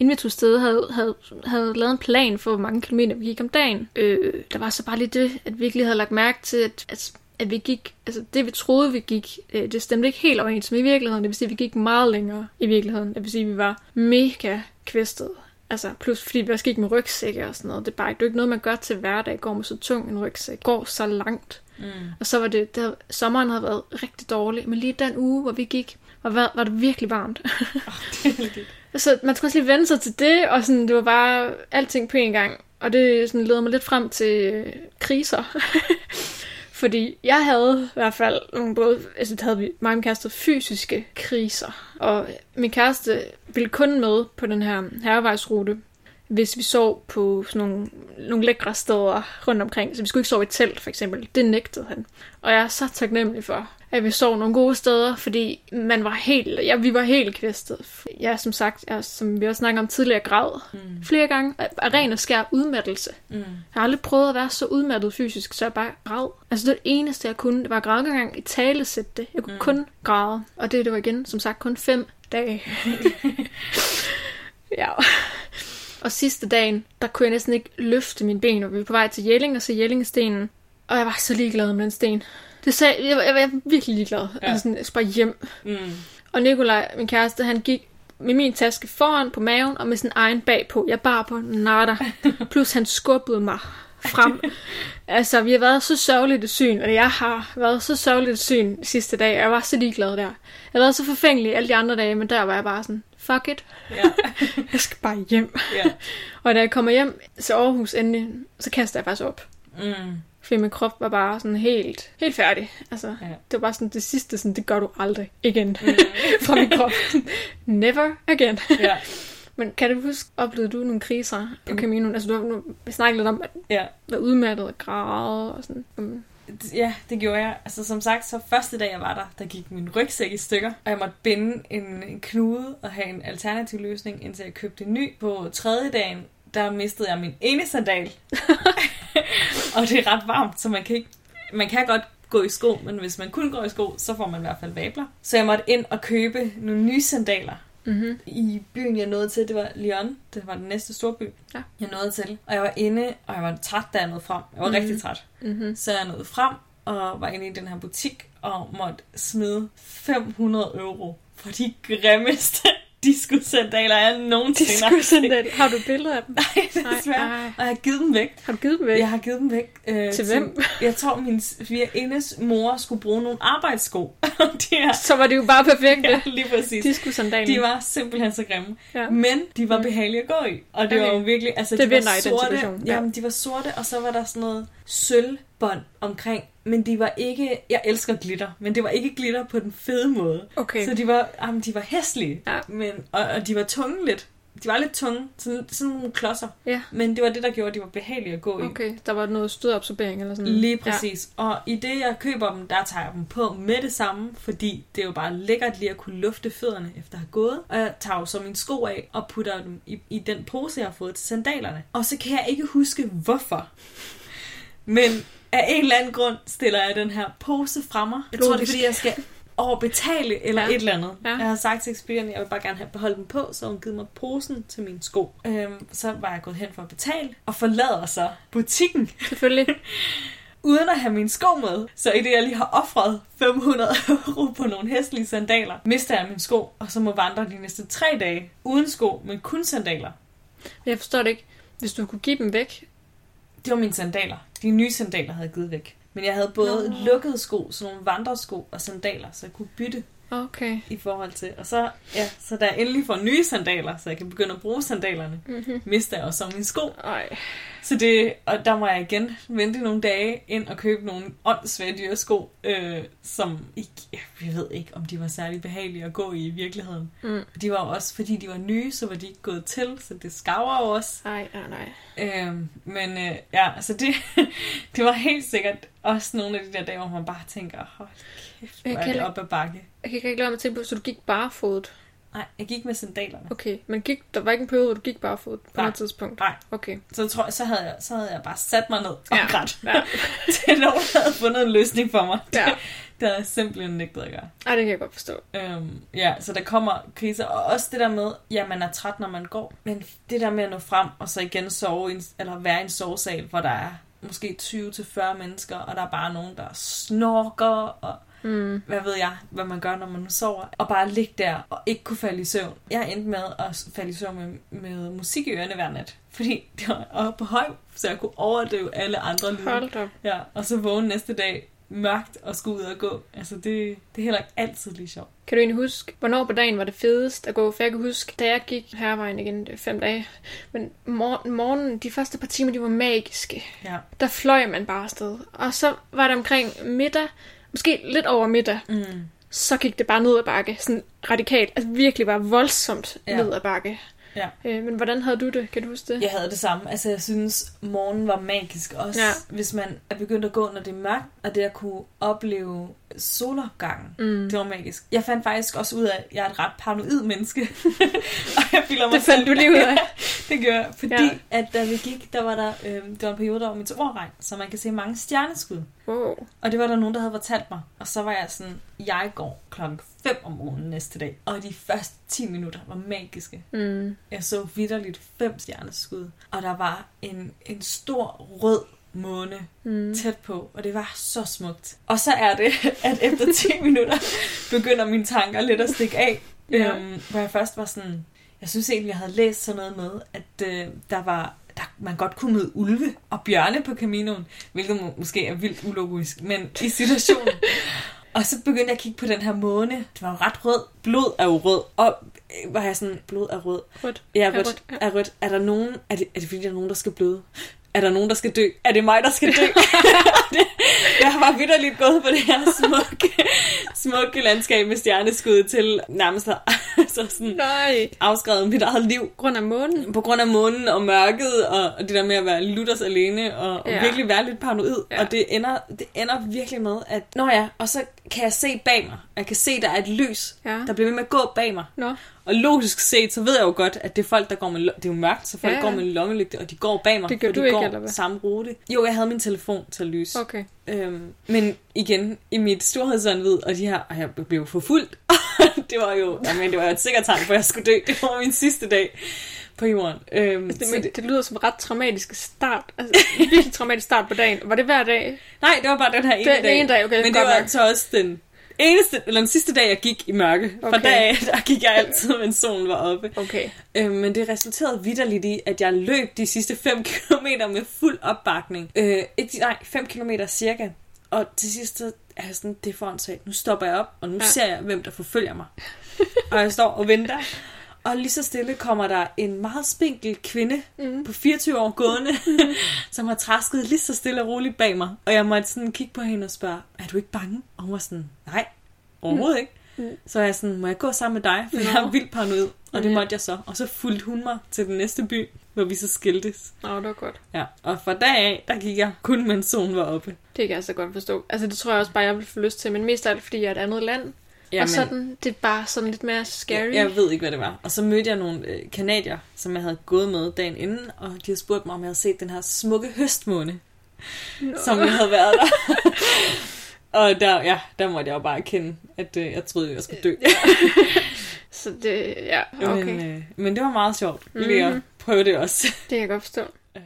inden vi tog sted, havde, havde, havde lavet en plan for, hvor mange kilometer vi gik om dagen. Øh, der var så bare lige det, at vi ikke lige havde lagt mærke til, at, at, at vi gik, altså det vi troede, vi gik, øh, det stemte ikke helt overens med i virkeligheden. Det vil sige, at vi gik meget længere i virkeligheden. Det vil sige, at vi var mega kvæstet. Altså, plus fordi vi også gik med rygsække og sådan noget. Det er bare ikke, det er ikke noget, man gør til hverdag, går med så tung en rygsæk. Går så langt. Mm. Og så var det, der, sommeren havde været rigtig dårlig, men lige den uge, hvor vi gik, var, var det virkelig varmt. Oh, det så man skulle også lige vende sig til det, og sådan, det var bare alting på en gang. Og det sådan, leder mig lidt frem til øh, kriser. Fordi jeg havde i hvert fald nogle både, altså havde vi mig og min kæreste fysiske kriser. Og min kæreste ville kun med på den her herrevejsrute, hvis vi sov på sådan nogle, nogle lækre steder rundt omkring. Så vi skulle ikke sove i telt, for eksempel. Det nægtede han. Og jeg er så taknemmelig for, at vi sov nogle gode steder, fordi man var helt, ja, vi var helt kvæstet. Ja, som sagt, jeg, som vi også snakkede om tidligere, græd mm. flere gange af ren og skær udmattelse. Mm. Jeg har aldrig prøvet at være så udmattet fysisk, så jeg bare græd. Altså det, eneste, jeg kunne, det var at græde gang i tale det. Jeg kunne mm. kun græde. Og det, det var igen, som sagt, kun fem dage. ja. Og sidste dagen, der kunne jeg næsten ikke løfte mine ben, og vi var på vej til Jelling og se Jellingstenen. Og jeg var så ligeglad med den sten. Det sagde, jeg, var, jeg var virkelig ligeglad. Ja. Altså sådan, jeg skulle bare hjem. Mm. Og Nikolaj, min kæreste, han gik med min taske foran på maven, og med sin egen bagpå. Jeg bar på nada. Plus han skubbede mig frem. altså, vi har været så sørgeligt et syn, og jeg har været så sørgeligt et syn sidste dag. Jeg var så ligeglad der. Jeg har været så forfængelig alle de andre dage, men der var jeg bare sådan, fuck it. Ja. jeg skal bare hjem. Ja. og da jeg kommer hjem til Aarhus endelig, så kaster jeg faktisk op. Mm. Fordi min krop var bare sådan helt, helt færdig. Altså, ja. det var bare sådan det sidste, sådan, det gør du aldrig igen mm. fra min krop. Never again. Ja. Men kan du huske, oplevede du nogle kriser på Caminoen? Altså, du har nu snakket lidt om at ja. være udmattet og græde og sådan. Um. Ja, det gjorde jeg. Altså som sagt, så første dag jeg var der, der gik min rygsæk i stykker, og jeg måtte binde en, en knude og have en alternativ løsning, indtil jeg købte en ny. På tredje dagen, der mistede jeg min ene sandal. og det er ret varmt, så man kan ikke... Man kan godt gå i sko, men hvis man kun går i sko, så får man i hvert fald vabler. Så jeg måtte ind og købe nogle nye sandaler. Mm-hmm. I byen, jeg nåede til, det var Lyon. Det var den næste store by, ja. jeg nåede til. Og jeg var inde, og jeg var træt, da jeg nåede frem. Jeg var mm-hmm. rigtig træt. Mm-hmm. Så jeg nåede frem, og var inde i den her butik, og måtte smide 500 euro for de grimmeste disco-sandaler, jeg nogensinde Disco-sandaler. Har du billeder af dem? Nej, desværre. Nej, Og jeg har givet dem væk. Har du givet dem væk? Jeg har givet dem væk. Øh, til hvem? jeg tror, min Enes mor skulle bruge nogle arbejdssko. de er, så var det jo bare perfekte. Ja, lige præcis. Disco-sandaler. De var simpelthen så grimme. Ja. Men de var mm. behagelige at gå i. Og det okay. var jo virkelig... Altså, det de var sorte. Ja. Jamen, de var sorte, og så var der sådan noget sølv bånd omkring, men de var ikke, jeg elsker glitter, men det var ikke glitter på den fede måde. Okay. Så de var, jamen, de var hæslige, ja. men, og, og, de var tunge lidt. De var lidt tunge, sådan, sådan nogle klodser. Ja. Men det var det, der gjorde, at de var behagelige at gå i. Okay, der var noget stødabsorbering eller sådan Lige præcis. Ja. Og i det, jeg køber dem, der tager jeg dem på med det samme, fordi det er jo bare lækkert lige at kunne lufte fødderne efter at have gået. Og jeg tager jo så mine sko af og putter dem i, i den pose, jeg har fået til sandalerne. Og så kan jeg ikke huske, hvorfor. Men af en eller anden grund stiller jeg den her pose fra mig. Jeg tror, det er, fordi jeg skal overbetale eller ja. et eller andet. Ja. Jeg har sagt til ekspedienten, at jeg vil bare gerne have beholdt den på, så hun givet mig posen til min sko. Øhm, så var jeg gået hen for at betale, og forlader så butikken. Selvfølgelig. uden at have min sko med. Så i det, jeg lige har offret 500 euro på nogle hæstlige sandaler, mister jeg min sko, og så må vandre de næste tre dage uden sko, men kun sandaler. Jeg forstår det ikke. Hvis du kunne give dem væk, det var mine sandaler. De nye sandaler havde jeg givet væk. Men jeg havde både Nå. lukkede sko, sådan nogle vandresko og sandaler, så jeg kunne bytte okay. i forhold til. Og så, ja, så da jeg endelig får nye sandaler, så jeg kan begynde at bruge sandalerne, mm-hmm. mister jeg også mine sko. Ej. Så det, og der må jeg igen vente nogle dage ind og købe nogle åndssvage dyre sko, øh, som ikke, jeg ved ikke, om de var særlig behagelige at gå i i virkeligheden. Mm. De var også, fordi de var nye, så var de ikke gået til, så det skaver jo også. Nej, nej, nej. Øh, men øh, ja, altså det, det var helt sikkert også nogle af de der dage, hvor man bare tænker, hold kæft, hvor er det op ad bakke. Jeg kan ikke lade mig til på, så du gik barefodet? Nej, jeg gik med sandalerne. Okay, men gik, der var ikke en periode, hvor du gik barefodet på Nej. noget tidspunkt? Nej. Okay. Så, tror jeg, så, havde jeg, så havde jeg bare sat mig ned og ja. grædt. Ja. til nogen havde fundet en løsning for mig. Ja. Det, det havde jeg simpelthen nægtet at gøre. Ej, det kan jeg godt forstå. Øhm, ja, så der kommer kriser. Og også det der med, ja, man er træt, når man går. Men det der med at nå frem, og så igen sove, i, eller være i en sovesal, hvor der er måske 20-40 mennesker, og der er bare nogen, der snorker, og Mm. hvad ved jeg, hvad man gør, når man sover, og bare ligge der og ikke kunne falde i søvn. Jeg endte med at falde i søvn med, med musik i ørerne hver nat, fordi det var oppe på høj, så jeg kunne overdøve alle andre lyde. Hold op. Ja, og så vågne næste dag mørkt og skulle ud og gå. Altså, det, det er heller ikke altid lige sjovt. Kan du egentlig huske, hvornår på dagen var det fedest at gå? For jeg kan huske, da jeg gik hervejen igen, fem dage, men mor- morgenen, de første par timer, de var magiske. Ja. Der fløj man bare afsted. Og så var det omkring middag, måske lidt over middag, Mm. så gik det bare ned ad bakke. Sådan radikalt. Altså virkelig var voldsomt Ja. ned ad bakke. Ja. Øh, men hvordan havde du det? Kan du huske det? Jeg havde det samme. Altså, jeg synes, morgen var magisk. Også. Ja. hvis man er begyndt at gå, når det er mørkt, og det at kunne opleve solopgangen. Mm. Det var magisk. Jeg fandt faktisk også ud af, at jeg er et ret paranoid menneske. og jeg føler mig Det fandt du lige ud af. det gør jeg. Fordi Ja. ja. at da vi gik, der var der, øh, det var en periode, der var meteorregn, så man kan se mange stjerneskud. Wow. Og det var der nogen, der havde fortalt mig. Og så var jeg sådan, jeg går klokken 5 om morgenen næste dag. Og de første 10 minutter var magiske. Mm. Jeg så vidderligt fem stjerneskud. Og der var en, en stor rød måne Mm. tæt på, og det var så smukt. Og så er det, at efter 10 minutter begynder mine tanker lidt at stikke af. Ja. Øhm, hvor jeg først var sådan, jeg synes egentlig, jeg havde læst sådan noget med, at øh, der var der, man godt kunne møde ulve og bjørne på Caminoen, hvilket må, måske er vildt ulogisk, men i situationen. og så begyndte jeg at kigge på den her måne. Det var jo ret rød. Blod er jo rød. Og øh, var jeg sådan, blod er rød. Rødt. Ja, Er rødt. rødt, ja. Er rødt. Er der nogen... Er det, er det fordi, der er nogen, der skal bløde? Er der nogen, der skal dø? Er det mig, der skal dø? jeg har bare vidderligt gået på det her smukke, smukke landskab med stjerneskud til nærmest så sådan Nej. afskrevet mit eget liv. Grund af månen. På grund af månen og mørket, og, det der med at være lutters alene, og, Ja. og virkelig være lidt paranoid. Ja. Og det ender, det ender virkelig med, at... Nå ja, og så kan jeg se bag mig. Jeg kan se, der er et lys, Ja. der bliver ved med at gå bag mig. Nå. Og logisk set, så ved jeg jo godt, at det er folk, der går med... Det er jo mørkt, så folk Ja, ja, går med lommelygte, og de går bag mig. Det gør du de ikke, går eller hvad? samme rute. Jo, jeg havde min telefon til at lyse. Okay. Øhm, men igen, i mit storhedsvandvid, og de her, og jeg blev forfulgt, det var jo, jamen, det var jo et sikkert tegn, for jeg skulle dø. Det var min sidste dag på jorden. Øhm, Altså, så det, det, det lyder som en ret traumatisk start. Altså, en virkelig traumatisk start på dagen. Var det hver dag? nej, det var bare den her ene Det, dag. ene dag, okay. men det var nok. altså også den eneste, eller den sidste dag, jeg gik i mørke. Okay. Fra dag af, der gik jeg altid, mens solen var oppe. Okay. Øh, men det resulterede vidderligt i, at jeg løb de sidste 5 km med fuld opbakning. Øh, ikke, nej, 5 km cirka. Og til sidst så er jeg sådan, det er for åndssvagt. Nu stopper jeg op, og nu Ja. ser jeg, hvem der forfølger mig. og jeg står og venter. Og lige så stille kommer der en meget spinkel kvinde Mm. på 24 år gående, som har træsket lige så stille og roligt bag mig. Og jeg måtte sådan kigge på hende og spørge, er du ikke bange? Og hun var sådan, nej, overhovedet ikke. Mm. Så er jeg sådan, må jeg gå sammen med dig? For jeg er vildt paranoid. Og det Ja. måtte jeg så. Og så fulgte hun mig til den næste by, hvor vi så skiltes. Nå, det var godt. Ja. Og fra dag af, der gik jeg kun, mens solen var oppe. Det kan jeg så godt forstå. Altså, det tror jeg også bare, jeg vil få lyst til. Men mest af alt, fordi jeg er et andet land. Jamen, og sådan, det er bare sådan lidt mere scary. jeg, jeg ved ikke, hvad det var. Og så mødte jeg nogle øh, kanadier, som jeg havde gået med dagen inden, og de havde spurgt mig, om jeg havde set den her smukke høstmåne, Nå. som jeg havde været der. og der, ja, der måtte jeg jo bare erkende, at øh, jeg troede, jeg skulle dø. Så det, ja, okay. Men, øh, men det var meget sjovt lige at prøve det også. Det kan jeg godt forstå. Ja.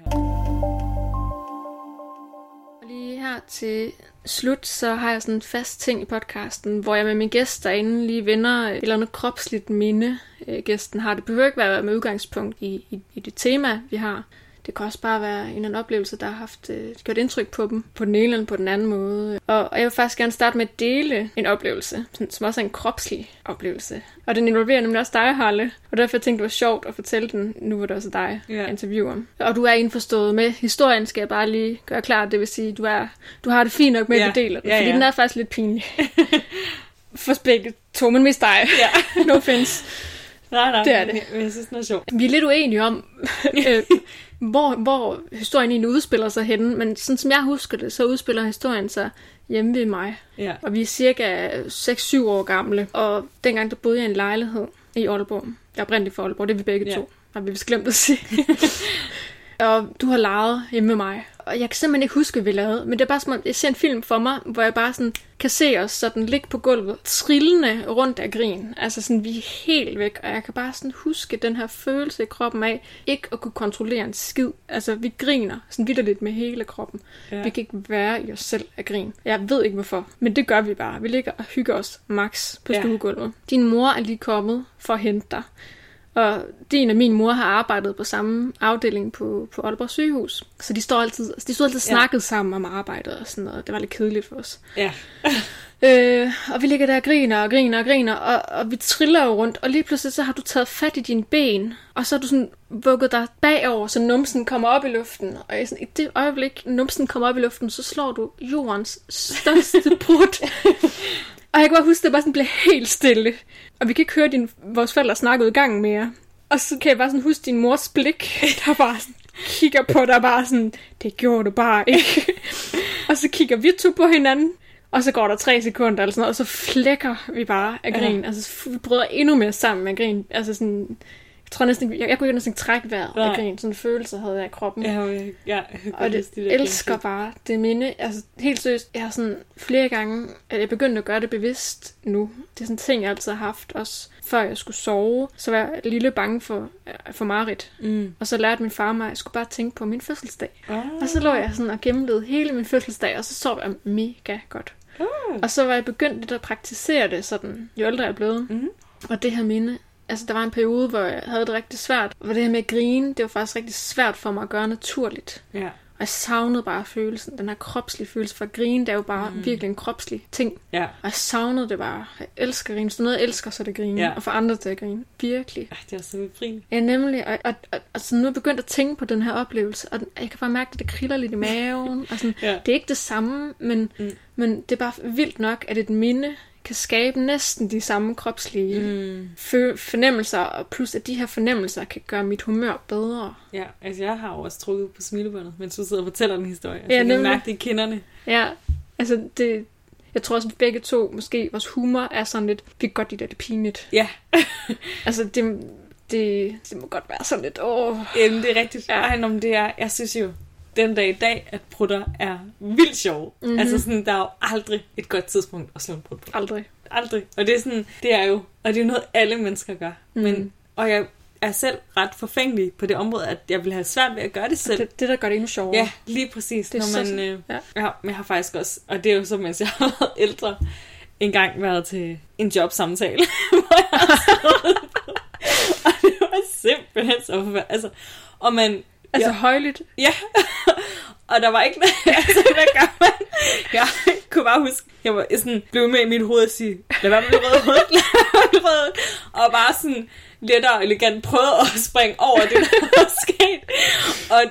Og lige her til slut, så har jeg sådan en fast ting i podcasten, hvor jeg med min gæst derinde lige vender et eller andet kropsligt minde, øh, gæsten har. Det behøver ikke være med udgangspunkt i, i, i det tema, vi har. Det kan også bare være en eller anden oplevelse, der har haft øh, gjort indtryk på dem, på den ene eller på den anden måde. Og, og jeg vil faktisk gerne starte med at dele en oplevelse, sådan- som også er en kropslig oplevelse. Og den involverer nemlig også dig, Harle. Og derfor tænkte jeg, det var sjovt at fortælle den, nu hvor det også dig, Ja. jeg interviewer. Og du er indforstået med historien, skal jeg bare lige gøre klart. Det vil sige, du, er, du har det fint nok med, at Ja. du deler den, Ja, fordi ja. den er faktisk lidt pinlig. For begge to, men mest dig. Ja. no offense. Nej, nej, Det er det. Men, jeg synes, det er sjovt. Vi er lidt uenige om, øh, hvor, hvor historien egentlig udspiller sig henne, men sådan som jeg husker det, så udspiller historien sig hjemme ved mig. Ja. Og vi er cirka 6-7 år gamle, og dengang der boede jeg i en lejlighed i Aalborg. Jeg er oprindeligt fra Aalborg, det er vi begge Ja. to, har vi vist glemt at sige. og du har leget hjemme med mig. Og jeg kan simpelthen ikke huske, hvad vi lavede, men det er bare som om, jeg ser en film for mig, hvor jeg bare sådan kan se os sådan ligge på gulvet, trillende rundt af grin. Altså sådan, vi er helt væk, og jeg kan bare sådan huske den her følelse i kroppen af, ikke at kunne kontrollere en skid. Altså, vi griner sådan vidderligt med hele kroppen. Ja. Vi kan ikke være i os selv af grin. Jeg ved ikke hvorfor, men det gør vi bare. Vi ligger og hygger os max på stuegulvet. Din mor er lige kommet for at hente dig. Og din og min mor har arbejdet på samme afdeling på, på Aalborg sygehus. Så de står altid, de stod altid ja. snakket sammen om arbejdet og sådan noget. Det var lidt kedeligt for os. Ja. øh, og vi ligger der og griner og griner og griner, og, og vi triller jo rundt. Og lige pludselig så har du taget fat i dine ben, og så har du sådan vugget dig bagover, så numsen kommer op i luften. Og i, sådan, i det øjeblik, numsen kommer op i luften, så slår du jordens største brud. Og jeg kan bare huske, at det bare sådan blev helt stille. Og vi kan ikke høre din, vores forældre snakke ud i gang mere. Og så kan jeg bare sådan huske din mors blik, der bare sådan kigger på dig bare sådan, det gjorde du bare ikke. og så kigger vi to på hinanden, og så går der tre sekunder eller sådan noget, og så flækker vi bare af grin. Ja. Altså vi bryder endnu mere sammen med grin. Altså sådan, jeg tror næsten, jeg, jeg kunne næsten trække vejret ja. af grin. Sådan en følelse havde jeg i kroppen. Ja, ja, ja og det, det elsker grin. bare det minde. Altså helt seriøst, jeg har sådan flere gange, at jeg begyndte at gøre det bevidst nu. Det er sådan en ting, jeg altid har haft også. Før jeg skulle sove, så var jeg lille bange for, for Marit. Mm. Og så lærte min far mig, at jeg skulle bare tænke på min fødselsdag. Oh. Og så lå jeg sådan og gennemlede hele min fødselsdag, og så sov jeg mega godt. Oh. Og så var jeg begyndt at praktisere det sådan, jo ældre jeg er blevet. Mm. Og det her minde altså der var en periode, hvor jeg havde det rigtig svært. Hvor det her med at grine, det var faktisk rigtig svært for mig at gøre naturligt. Ja. Og jeg savnede bare følelsen, den her kropslige følelse. For at grine, det er jo bare mm. virkelig en kropslig ting. Ja. Og jeg savnede det bare. Jeg elsker at grine. Så noget, jeg elsker, så det grine. Ja. Og for andre til at grine. Virkelig. Ej, det er så befriende. Ja, nemlig. Og, og, og, og så nu er jeg begyndt at tænke på den her oplevelse. Og jeg kan bare mærke, at det kriller lidt i maven. og sådan, ja. Det er ikke det samme, men, mm. men det er bare vildt nok, at et minde kan skabe næsten de samme kropslige mm. fornemmelser, og plus at de her fornemmelser kan gøre mit humør bedre. Ja, altså jeg har jo også trukket på smilebåndet, mens du sidder og fortæller den historie. Altså, ja, jeg kan mærke det i kinderne. Ja, altså det, jeg tror også, at begge to, måske vores humor er sådan lidt, vi kan godt lide det, det er pinligt. Ja. altså det, det, det må godt være sådan lidt, åh. Jamen, det er rigtigt. Ja. Ej, om det er, jeg synes jo, den dag i dag, at prutter er vildt sjov. Mm-hmm. Altså sådan, der er jo aldrig et godt tidspunkt at slå en prut på. Aldrig. Aldrig. Og det er sådan, det er jo, og det er jo noget, alle mennesker gør. Mm. Men, og jeg er selv ret forfængelig på det område, at jeg vil have svært ved at gøre det selv. Det, det der gør det endnu sjovere. Ja, lige præcis. Det er når man, øh, ja. ja. men jeg har faktisk også, og det er jo så, mens jeg har været ældre, engang været til en jobsamtale, hvor jeg og det var simpelthen så altså, og man Altså ja. højligt? Ja. og der var ikke noget, altså, hvad gør man? Jeg kunne bare huske, jeg var sådan, blev med i mit hoved og sige, lad være med det røde hoved, lad være Og bare sådan, lettere og elegant prøvede at springe over det, der var sket. Og,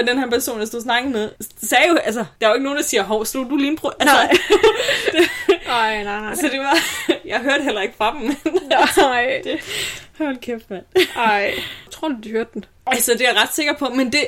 og den her person, jeg stod snakket med, sagde jo, altså, der er jo ikke nogen, der siger, hov, slog du lige en prøve? Altså, nej. Nej, nej, nej. Så det var, jeg hørte heller ikke fra dem. Men, nej. Det, hold kæft, mand. Ej, tror du, de hørte den? Altså, det er jeg ret sikker på, men det,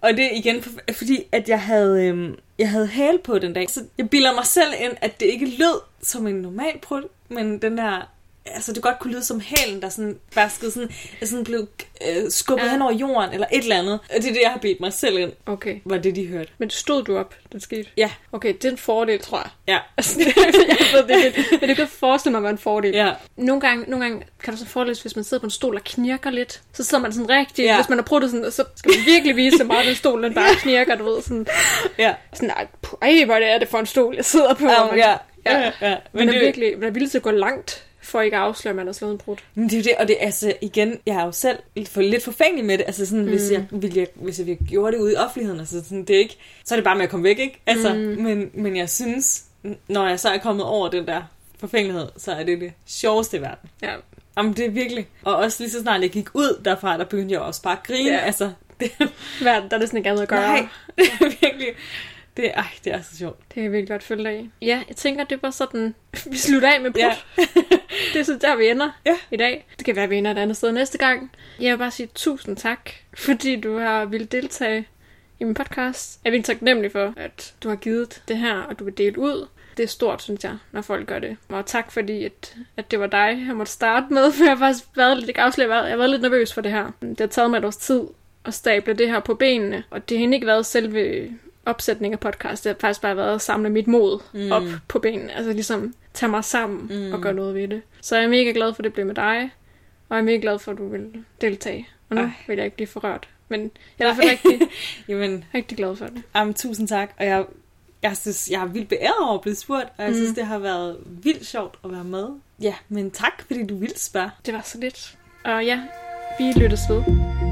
og det er igen, fordi at jeg havde, øhm, jeg havde hale på den dag, så jeg bilder mig selv ind, at det ikke lød som en normal prut, men den der altså det godt kunne lyde som hælen, der sådan baskede sådan, sådan blev øh, skubbet ja. hen over jorden, eller et eller andet. Og det er det, jeg har bedt mig selv ind, okay. var det, de hørte. Men stod du op, det skete? Ja. Okay, det er en fordel, tror jeg. Ja. Altså, det, jeg ved det, men det kan forestille mig, at en fordel. Ja. Nogle gange, nogle gange kan du så fordel, hvis man sidder på en stol og knirker lidt, så sidder man sådan rigtig, ja. hvis man har prøvet sådan, så skal man virkelig vise, hvor meget den stol den bare knirker, du ved, sådan, ja. sådan, ej, hvor det er det for en stol, jeg sidder på. Um, ja. Ja, ja, ja. Men, men det er virkelig, man er villig til at gå langt for ikke at afsløre, at man har slået en brud. Men det er jo det, og det altså igen, jeg er jo selv for, lidt forfængelig med det, altså sådan, mm. hvis, jeg, ville jeg, hvis jeg gjorde det ude i offentligheden, altså sådan, det er ikke, så er det bare med at komme væk, ikke? Altså, mm. men, men jeg synes, når jeg så er kommet over den der forfængelighed, så er det det sjoveste i verden. Ja. Jamen, det er virkelig. Og også lige så snart jeg gik ud derfra, der begyndte jeg også bare at grine. Ja. Altså, det... Verden, der er det sådan ikke andet at gøre. Nej, virkelig. Det, ej, det er så sjovt. Det kan jeg virkelig godt følge af. Ja, jeg tænker, det var sådan, vi slutter af med brud. Ja. det er så der, vi ender ja. i dag. Det kan være, vi ender et andet sted næste gang. Jeg vil bare sige tusind tak, fordi du har ville deltage i min podcast. Jeg er virkelig taknemmelig for, at du har givet det her, og du vil dele ud. Det er stort, synes jeg, når folk gør det. Og tak fordi, at, at det var dig, jeg måtte starte med, for jeg har faktisk været lidt, ikke afsløret, jeg har været lidt nervøs for det her. Det har taget mig et års tid at stable det her på benene. Og det har egentlig ikke været selve opsætning af podcast. Det har faktisk bare været at samle mit mod mm. op på benene. Altså ligesom tage mig sammen mm. og gøre noget ved det. Så jeg er mega glad for, at det blev med dig. Og jeg er mega glad for, at du vil deltage. Og nu Ej. vil jeg ikke blive forrørt. Men jeg er i hvert fald rigtig, Jamen, rigtig glad for det. Um, tusind tak. Og jeg, jeg synes, jeg er vildt beæret over at blive spurgt. Og jeg mm. synes, det har været vildt sjovt at være med. Ja, men tak, fordi du ville spørge. Det var så lidt. Og ja, vi lyttes ved.